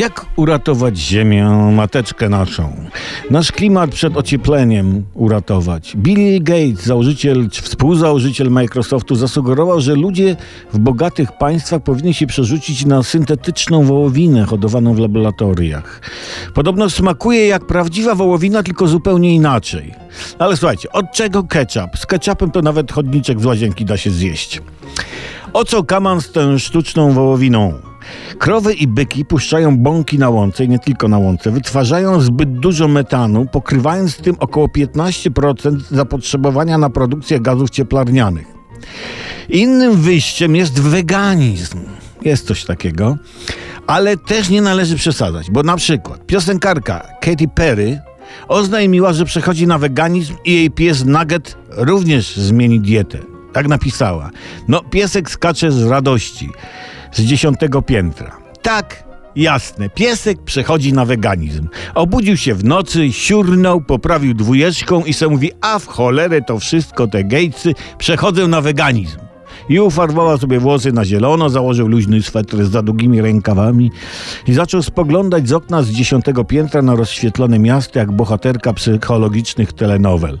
Jak uratować Ziemię, mateczkę naszą? Nasz klimat przed ociepleniem uratować. Bill Gates, założyciel, współzałożyciel Microsoftu, zasugerował, że ludzie w bogatych państwach powinni się przerzucić na syntetyczną wołowinę hodowaną w laboratoriach. Podobno smakuje jak prawdziwa wołowina, tylko zupełnie inaczej. Ale słuchajcie, od czego ketchup? Z ketchupem to nawet chodniczek z łazienki da się zjeść. O co kaman z tą sztuczną wołowiną? Krowy i byki puszczają bąki na łące, i nie tylko na łące, wytwarzają zbyt dużo metanu, pokrywając tym około 15% zapotrzebowania na produkcję gazów cieplarnianych. Innym wyjściem jest weganizm. Jest coś takiego, ale też nie należy przesadzać, bo na przykład piosenkarka Katy Perry oznajmiła, że przechodzi na weganizm i jej pies Nugget również zmieni dietę. Tak napisała. No, piesek skacze z radości z dziesiątego piętra. Tak, jasne. Piesek przechodzi na weganizm. Obudził się w nocy, siurnął, poprawił dwójeczką i se mówi, a w cholerę to wszystko, te gejcy, przechodzę na weganizm. I ufarbowała sobie włosy na zielono, założył luźny swetr z za długimi rękawami i zaczął spoglądać z okna z dziesiątego piętra na rozświetlone miasto jak bohaterka psychologicznych telenowel.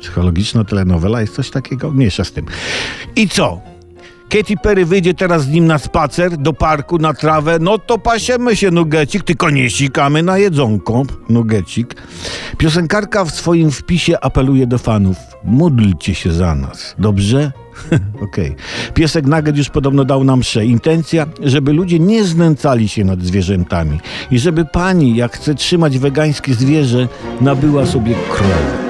Psychologiczna telenowela jest coś takiego? Mniejsza z tym. I co? Katy Perry wyjdzie teraz z nim na spacer do parku, na trawę, no to pasiemy się nugecik, tylko nie sikamy na jedzonko, nugecik. Piosenkarka w swoim wpisie apeluje do fanów, módlcie się za nas, dobrze? Okej. Okay. Piesek Nugget już podobno dał nam mszę. Intencja, żeby ludzie nie znęcali się nad zwierzętami i żeby pani, jak chce trzymać wegańskie zwierzę, nabyła sobie krowę.